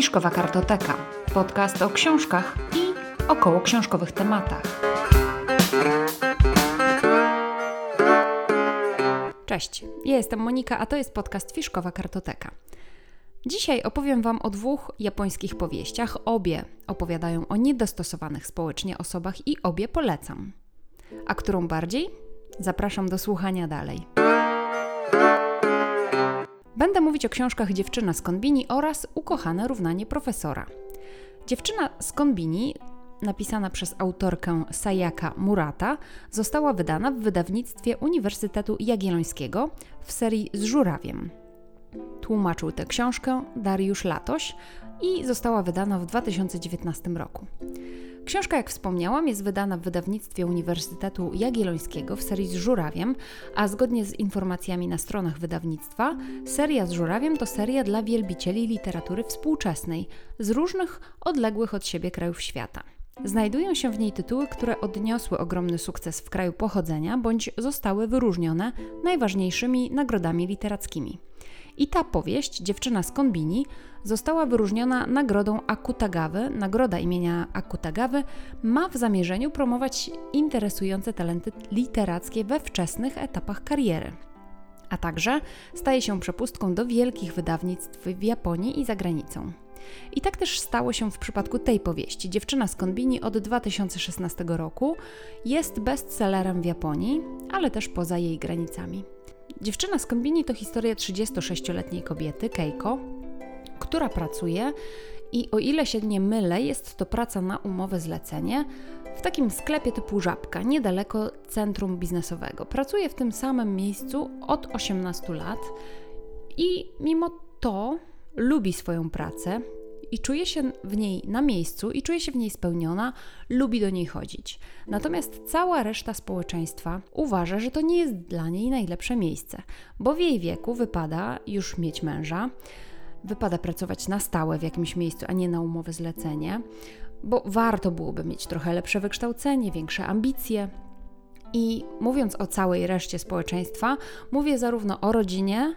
Fiszkowa Kartoteka. Podcast o książkach i około książkowych tematach. Cześć, ja jestem Monika, a to jest podcast Fiszkowa Kartoteka. Dzisiaj opowiem Wam o dwóch japońskich powieściach. Obie opowiadają o niedostosowanych społecznie osobach i obie polecam. A którą bardziej? Zapraszam do słuchania dalej. Będę mówić o książkach Dziewczyna z Konbini oraz Ukochane równanie profesora. Dziewczyna z Konbini, napisana przez autorkę Sayaka Murata, została wydana w wydawnictwie Uniwersytetu Jagiellońskiego w serii z żurawiem. Tłumaczył tę książkę Dariusz Latoś i została wydana w 2019 roku. Książka, jak wspomniałam, jest wydana w wydawnictwie Uniwersytetu Jagiellońskiego w serii z żurawiem, a zgodnie z informacjami na stronach wydawnictwa, seria z żurawiem to seria dla wielbicieli literatury współczesnej z różnych odległych od siebie krajów świata. Znajdują się w niej tytuły, które odniosły ogromny sukces w kraju pochodzenia bądź zostały wyróżnione najważniejszymi nagrodami literackimi. I ta powieść, Dziewczyna z Konbini, została wyróżniona nagrodą Akutagawy. Nagroda imienia Akutagawy ma w zamierzeniu promować interesujące talenty literackie we wczesnych etapach kariery. A także staje się przepustką do wielkich wydawnictw w Japonii i za granicą. I tak też stało się w przypadku tej powieści. Dziewczyna z Konbini od 2016 roku jest bestsellerem w Japonii, ale też poza jej granicami. Dziewczyna z Kombini to historia 36-letniej kobiety, Keiko, która pracuje i o ile się nie mylę, jest to praca na umowę zlecenie w takim sklepie typu Żabka, niedaleko centrum biznesowego. Pracuje w tym samym miejscu od 18 lat i mimo to lubi swoją pracę, i czuje się w niej na miejscu i czuje się w niej spełniona, lubi do niej chodzić. Natomiast cała reszta społeczeństwa uważa, że to nie jest dla niej najlepsze miejsce, bo w jej wieku wypada już mieć męża, wypada pracować na stałe w jakimś miejscu, a nie na umowę zlecenie, bo warto byłoby mieć trochę lepsze wykształcenie, większe ambicje. I mówiąc o całej reszcie społeczeństwa, mówię zarówno o rodzinie,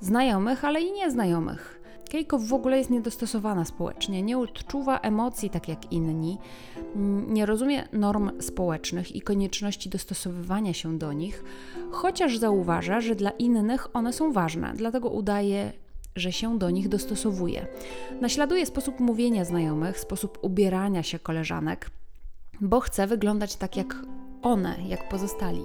znajomych, ale i nieznajomych Keiko w ogóle jest niedostosowana społecznie, nie odczuwa emocji tak jak inni, nie rozumie norm społecznych i konieczności dostosowywania się do nich, chociaż zauważa, że dla innych one są ważne, dlatego udaje, że się do nich dostosowuje. Naśladuje sposób mówienia znajomych, sposób ubierania się koleżanek, bo chce wyglądać tak jak one, jak pozostali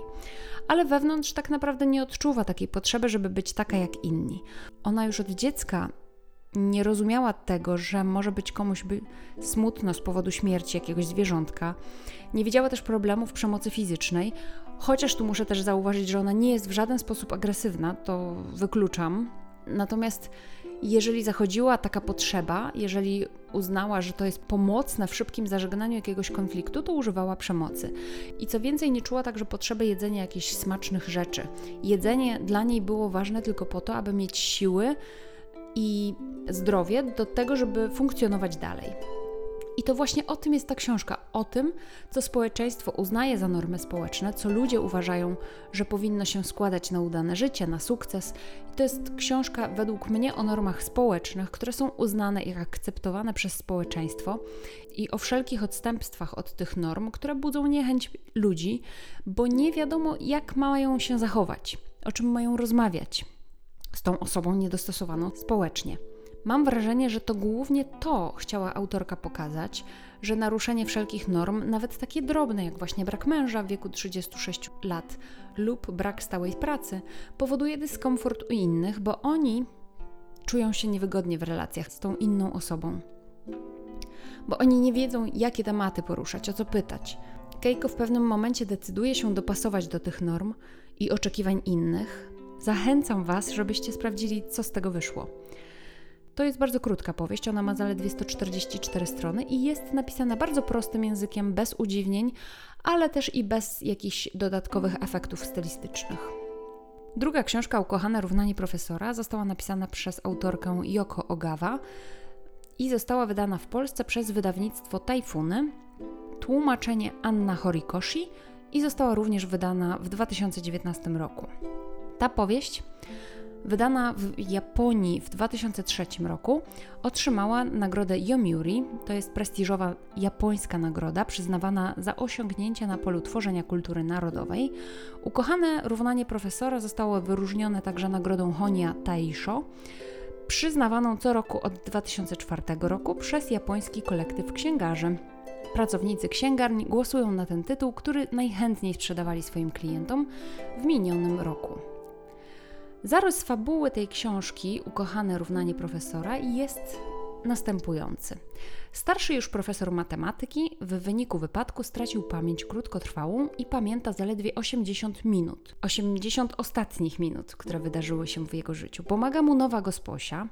ale wewnątrz tak naprawdę nie odczuwa takiej potrzeby, żeby być taka jak inni. Ona już od dziecka nie rozumiała tego, że może być komuś by smutno z powodu śmierci jakiegoś zwierzątka. Nie widziała też problemów przemocy fizycznej, chociaż tu muszę też zauważyć, że ona nie jest w żaden sposób agresywna, to wykluczam. Natomiast jeżeli zachodziła taka potrzeba, jeżeli uznała, że to jest pomocne w szybkim zażegnaniu jakiegoś konfliktu, to używała przemocy. I co więcej, nie czuła także potrzeby jedzenia jakichś smacznych rzeczy. Jedzenie dla niej było ważne tylko po to, aby mieć siły, i zdrowie do tego, żeby funkcjonować dalej. I to właśnie o tym jest ta książka, o tym, co społeczeństwo uznaje za normy społeczne, co ludzie uważają, że powinno się składać na udane życie, na sukces. I to jest książka według mnie o normach społecznych, które są uznane i akceptowane przez społeczeństwo i o wszelkich odstępstwach od tych norm, które budzą niechęć ludzi, bo nie wiadomo, jak mają się zachować, o czym mają rozmawiać z tą osobą niedostosowaną społecznie. Mam wrażenie, że to głównie to chciała autorka pokazać, że naruszenie wszelkich norm, nawet takie drobne jak właśnie brak męża w wieku 36 lat lub brak stałej pracy, powoduje dyskomfort u innych, bo oni czują się niewygodnie w relacjach z tą inną osobą. Bo oni nie wiedzą, jakie tematy poruszać, o co pytać. Keiko w pewnym momencie decyduje się dopasować do tych norm i oczekiwań innych, Zachęcam Was, żebyście sprawdzili, co z tego wyszło. To jest bardzo krótka powieść, ona ma zaledwie 144 strony i jest napisana bardzo prostym językiem, bez udziwnień, ale też i bez jakichś dodatkowych efektów stylistycznych. Druga książka, Ukochane równanie profesora, została napisana przez autorkę Yoko Ogawa i została wydana w Polsce przez wydawnictwo Tajfuny, tłumaczenie Anna Horikoshi i została również wydana w 2019 roku. Ta powieść wydana w Japonii w 2003 roku, otrzymała nagrodę Yomiuri, to jest prestiżowa japońska nagroda przyznawana za osiągnięcia na polu tworzenia kultury narodowej. Ukochane równanie profesora zostało wyróżnione także nagrodą Honia Taisho, przyznawaną co roku od 2004 roku przez japoński kolektyw księgarzy. Pracownicy księgarni głosują na ten tytuł, który najchętniej sprzedawali swoim klientom w minionym roku. Zarys fabuły tej książki, Ukochane równanie profesora, jest następujący. Starszy już profesor matematyki w wyniku wypadku stracił pamięć krótkotrwałą i pamięta zaledwie 80 minut. 80 ostatnich minut, które wydarzyły się w jego życiu. Pomaga mu nowa gosposia.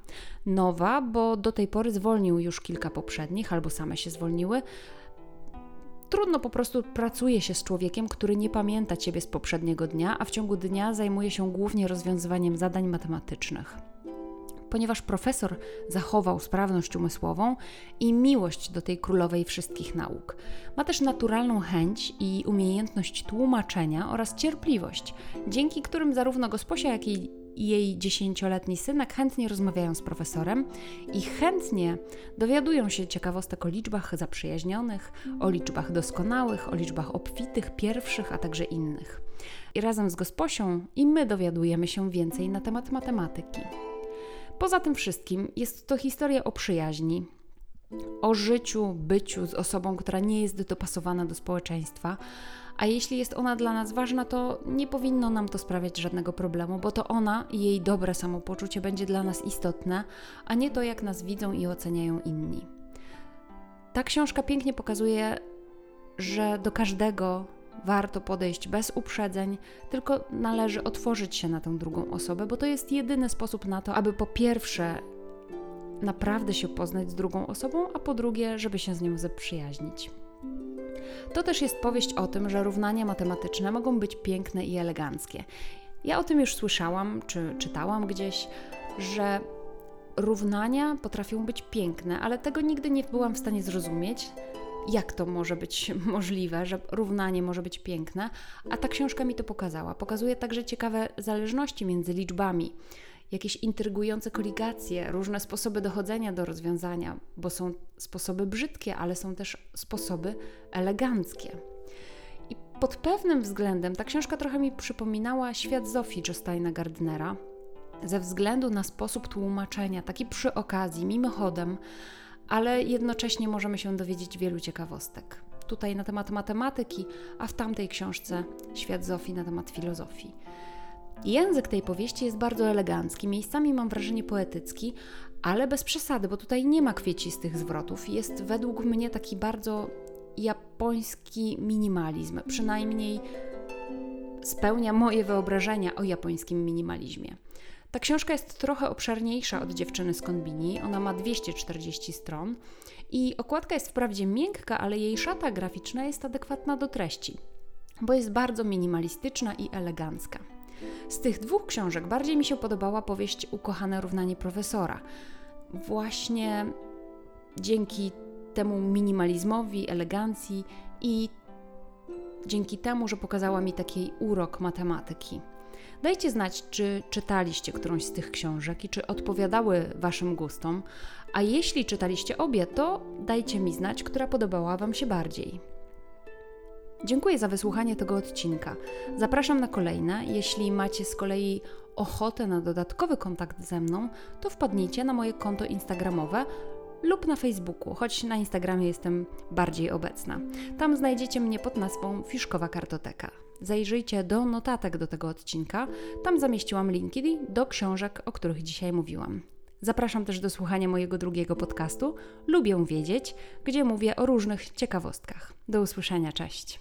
Nowa, bo do tej pory zwolnił już kilka poprzednich, albo same się zwolniły, Trudno po prostu pracuje się z człowiekiem, który nie pamięta ciebie z poprzedniego dnia, a w ciągu dnia zajmuje się głównie rozwiązywaniem zadań matematycznych. Ponieważ profesor zachował sprawność umysłową i miłość do tej królowej wszystkich nauk, ma też naturalną chęć i umiejętność tłumaczenia oraz cierpliwość, dzięki którym zarówno gosposia, jak i jej dziesięcioletni synek chętnie rozmawiają z profesorem i chętnie dowiadują się ciekawostek o liczbach zaprzyjaźnionych, o liczbach doskonałych, o liczbach obfitych, pierwszych, a także innych. I razem z gosposią i my dowiadujemy się więcej na temat matematyki. Poza tym wszystkim jest to historia o przyjaźni, o życiu, byciu z osobą, która nie jest dopasowana do społeczeństwa, a jeśli jest ona dla nas ważna, to nie powinno nam to sprawiać żadnego problemu, bo to ona i jej dobre samopoczucie będzie dla nas istotne, a nie to, jak nas widzą i oceniają inni. Ta książka pięknie pokazuje, że do każdego warto podejść bez uprzedzeń, tylko należy otworzyć się na tę drugą osobę, bo to jest jedyny sposób na to, aby po pierwsze naprawdę się poznać z drugą osobą, a po drugie, żeby się z nią zaprzyjaźnić. To też jest powieść o tym, że równania matematyczne mogą być piękne i eleganckie. Ja o tym już słyszałam, czy czytałam gdzieś, że równania potrafią być piękne, ale tego nigdy nie byłam w stanie zrozumieć, jak to może być możliwe, że równanie może być piękne, a ta książka mi to pokazała. Pokazuje także ciekawe zależności między liczbami jakieś intrygujące koligacje, różne sposoby dochodzenia do rozwiązania, bo są sposoby brzydkie, ale są też sposoby eleganckie. I pod pewnym względem ta książka trochę mi przypominała świat Zofii Josteina Gardnera, ze względu na sposób tłumaczenia, taki przy okazji, mimochodem, ale jednocześnie możemy się dowiedzieć wielu ciekawostek. Tutaj na temat matematyki, a w tamtej książce Świat Zofii na temat filozofii. Język tej powieści jest bardzo elegancki, miejscami mam wrażenie poetycki, ale bez przesady, bo tutaj nie ma kwiecistych zwrotów. Jest według mnie taki bardzo japoński minimalizm, przynajmniej spełnia moje wyobrażenia o japońskim minimalizmie. Ta książka jest trochę obszerniejsza od Dziewczyny z Konbini, ona ma 240 stron i okładka jest wprawdzie miękka, ale jej szata graficzna jest adekwatna do treści, bo jest bardzo minimalistyczna i elegancka. Z tych dwóch książek bardziej mi się podobała powieść Ukochane równanie profesora. Właśnie dzięki temu minimalizmowi, elegancji i dzięki temu, że pokazała mi taki urok matematyki. Dajcie znać, czy czytaliście którąś z tych książek i czy odpowiadały Waszym gustom, a jeśli czytaliście obie, to dajcie mi znać, która podobała Wam się bardziej. Dziękuję za wysłuchanie tego odcinka. Zapraszam na kolejne. Jeśli macie z kolei ochotę na dodatkowy kontakt ze mną, to wpadnijcie na moje konto Instagramowe lub na Facebooku, choć na Instagramie jestem bardziej obecna. Tam znajdziecie mnie pod nazwą Fiszkowa Kartoteka. Zajrzyjcie do notatek do tego odcinka, tam zamieściłam linki do książek, o których dzisiaj mówiłam. Zapraszam też do słuchania mojego drugiego podcastu Lubię Wiedzieć, gdzie mówię o różnych ciekawostkach. Do usłyszenia, cześć.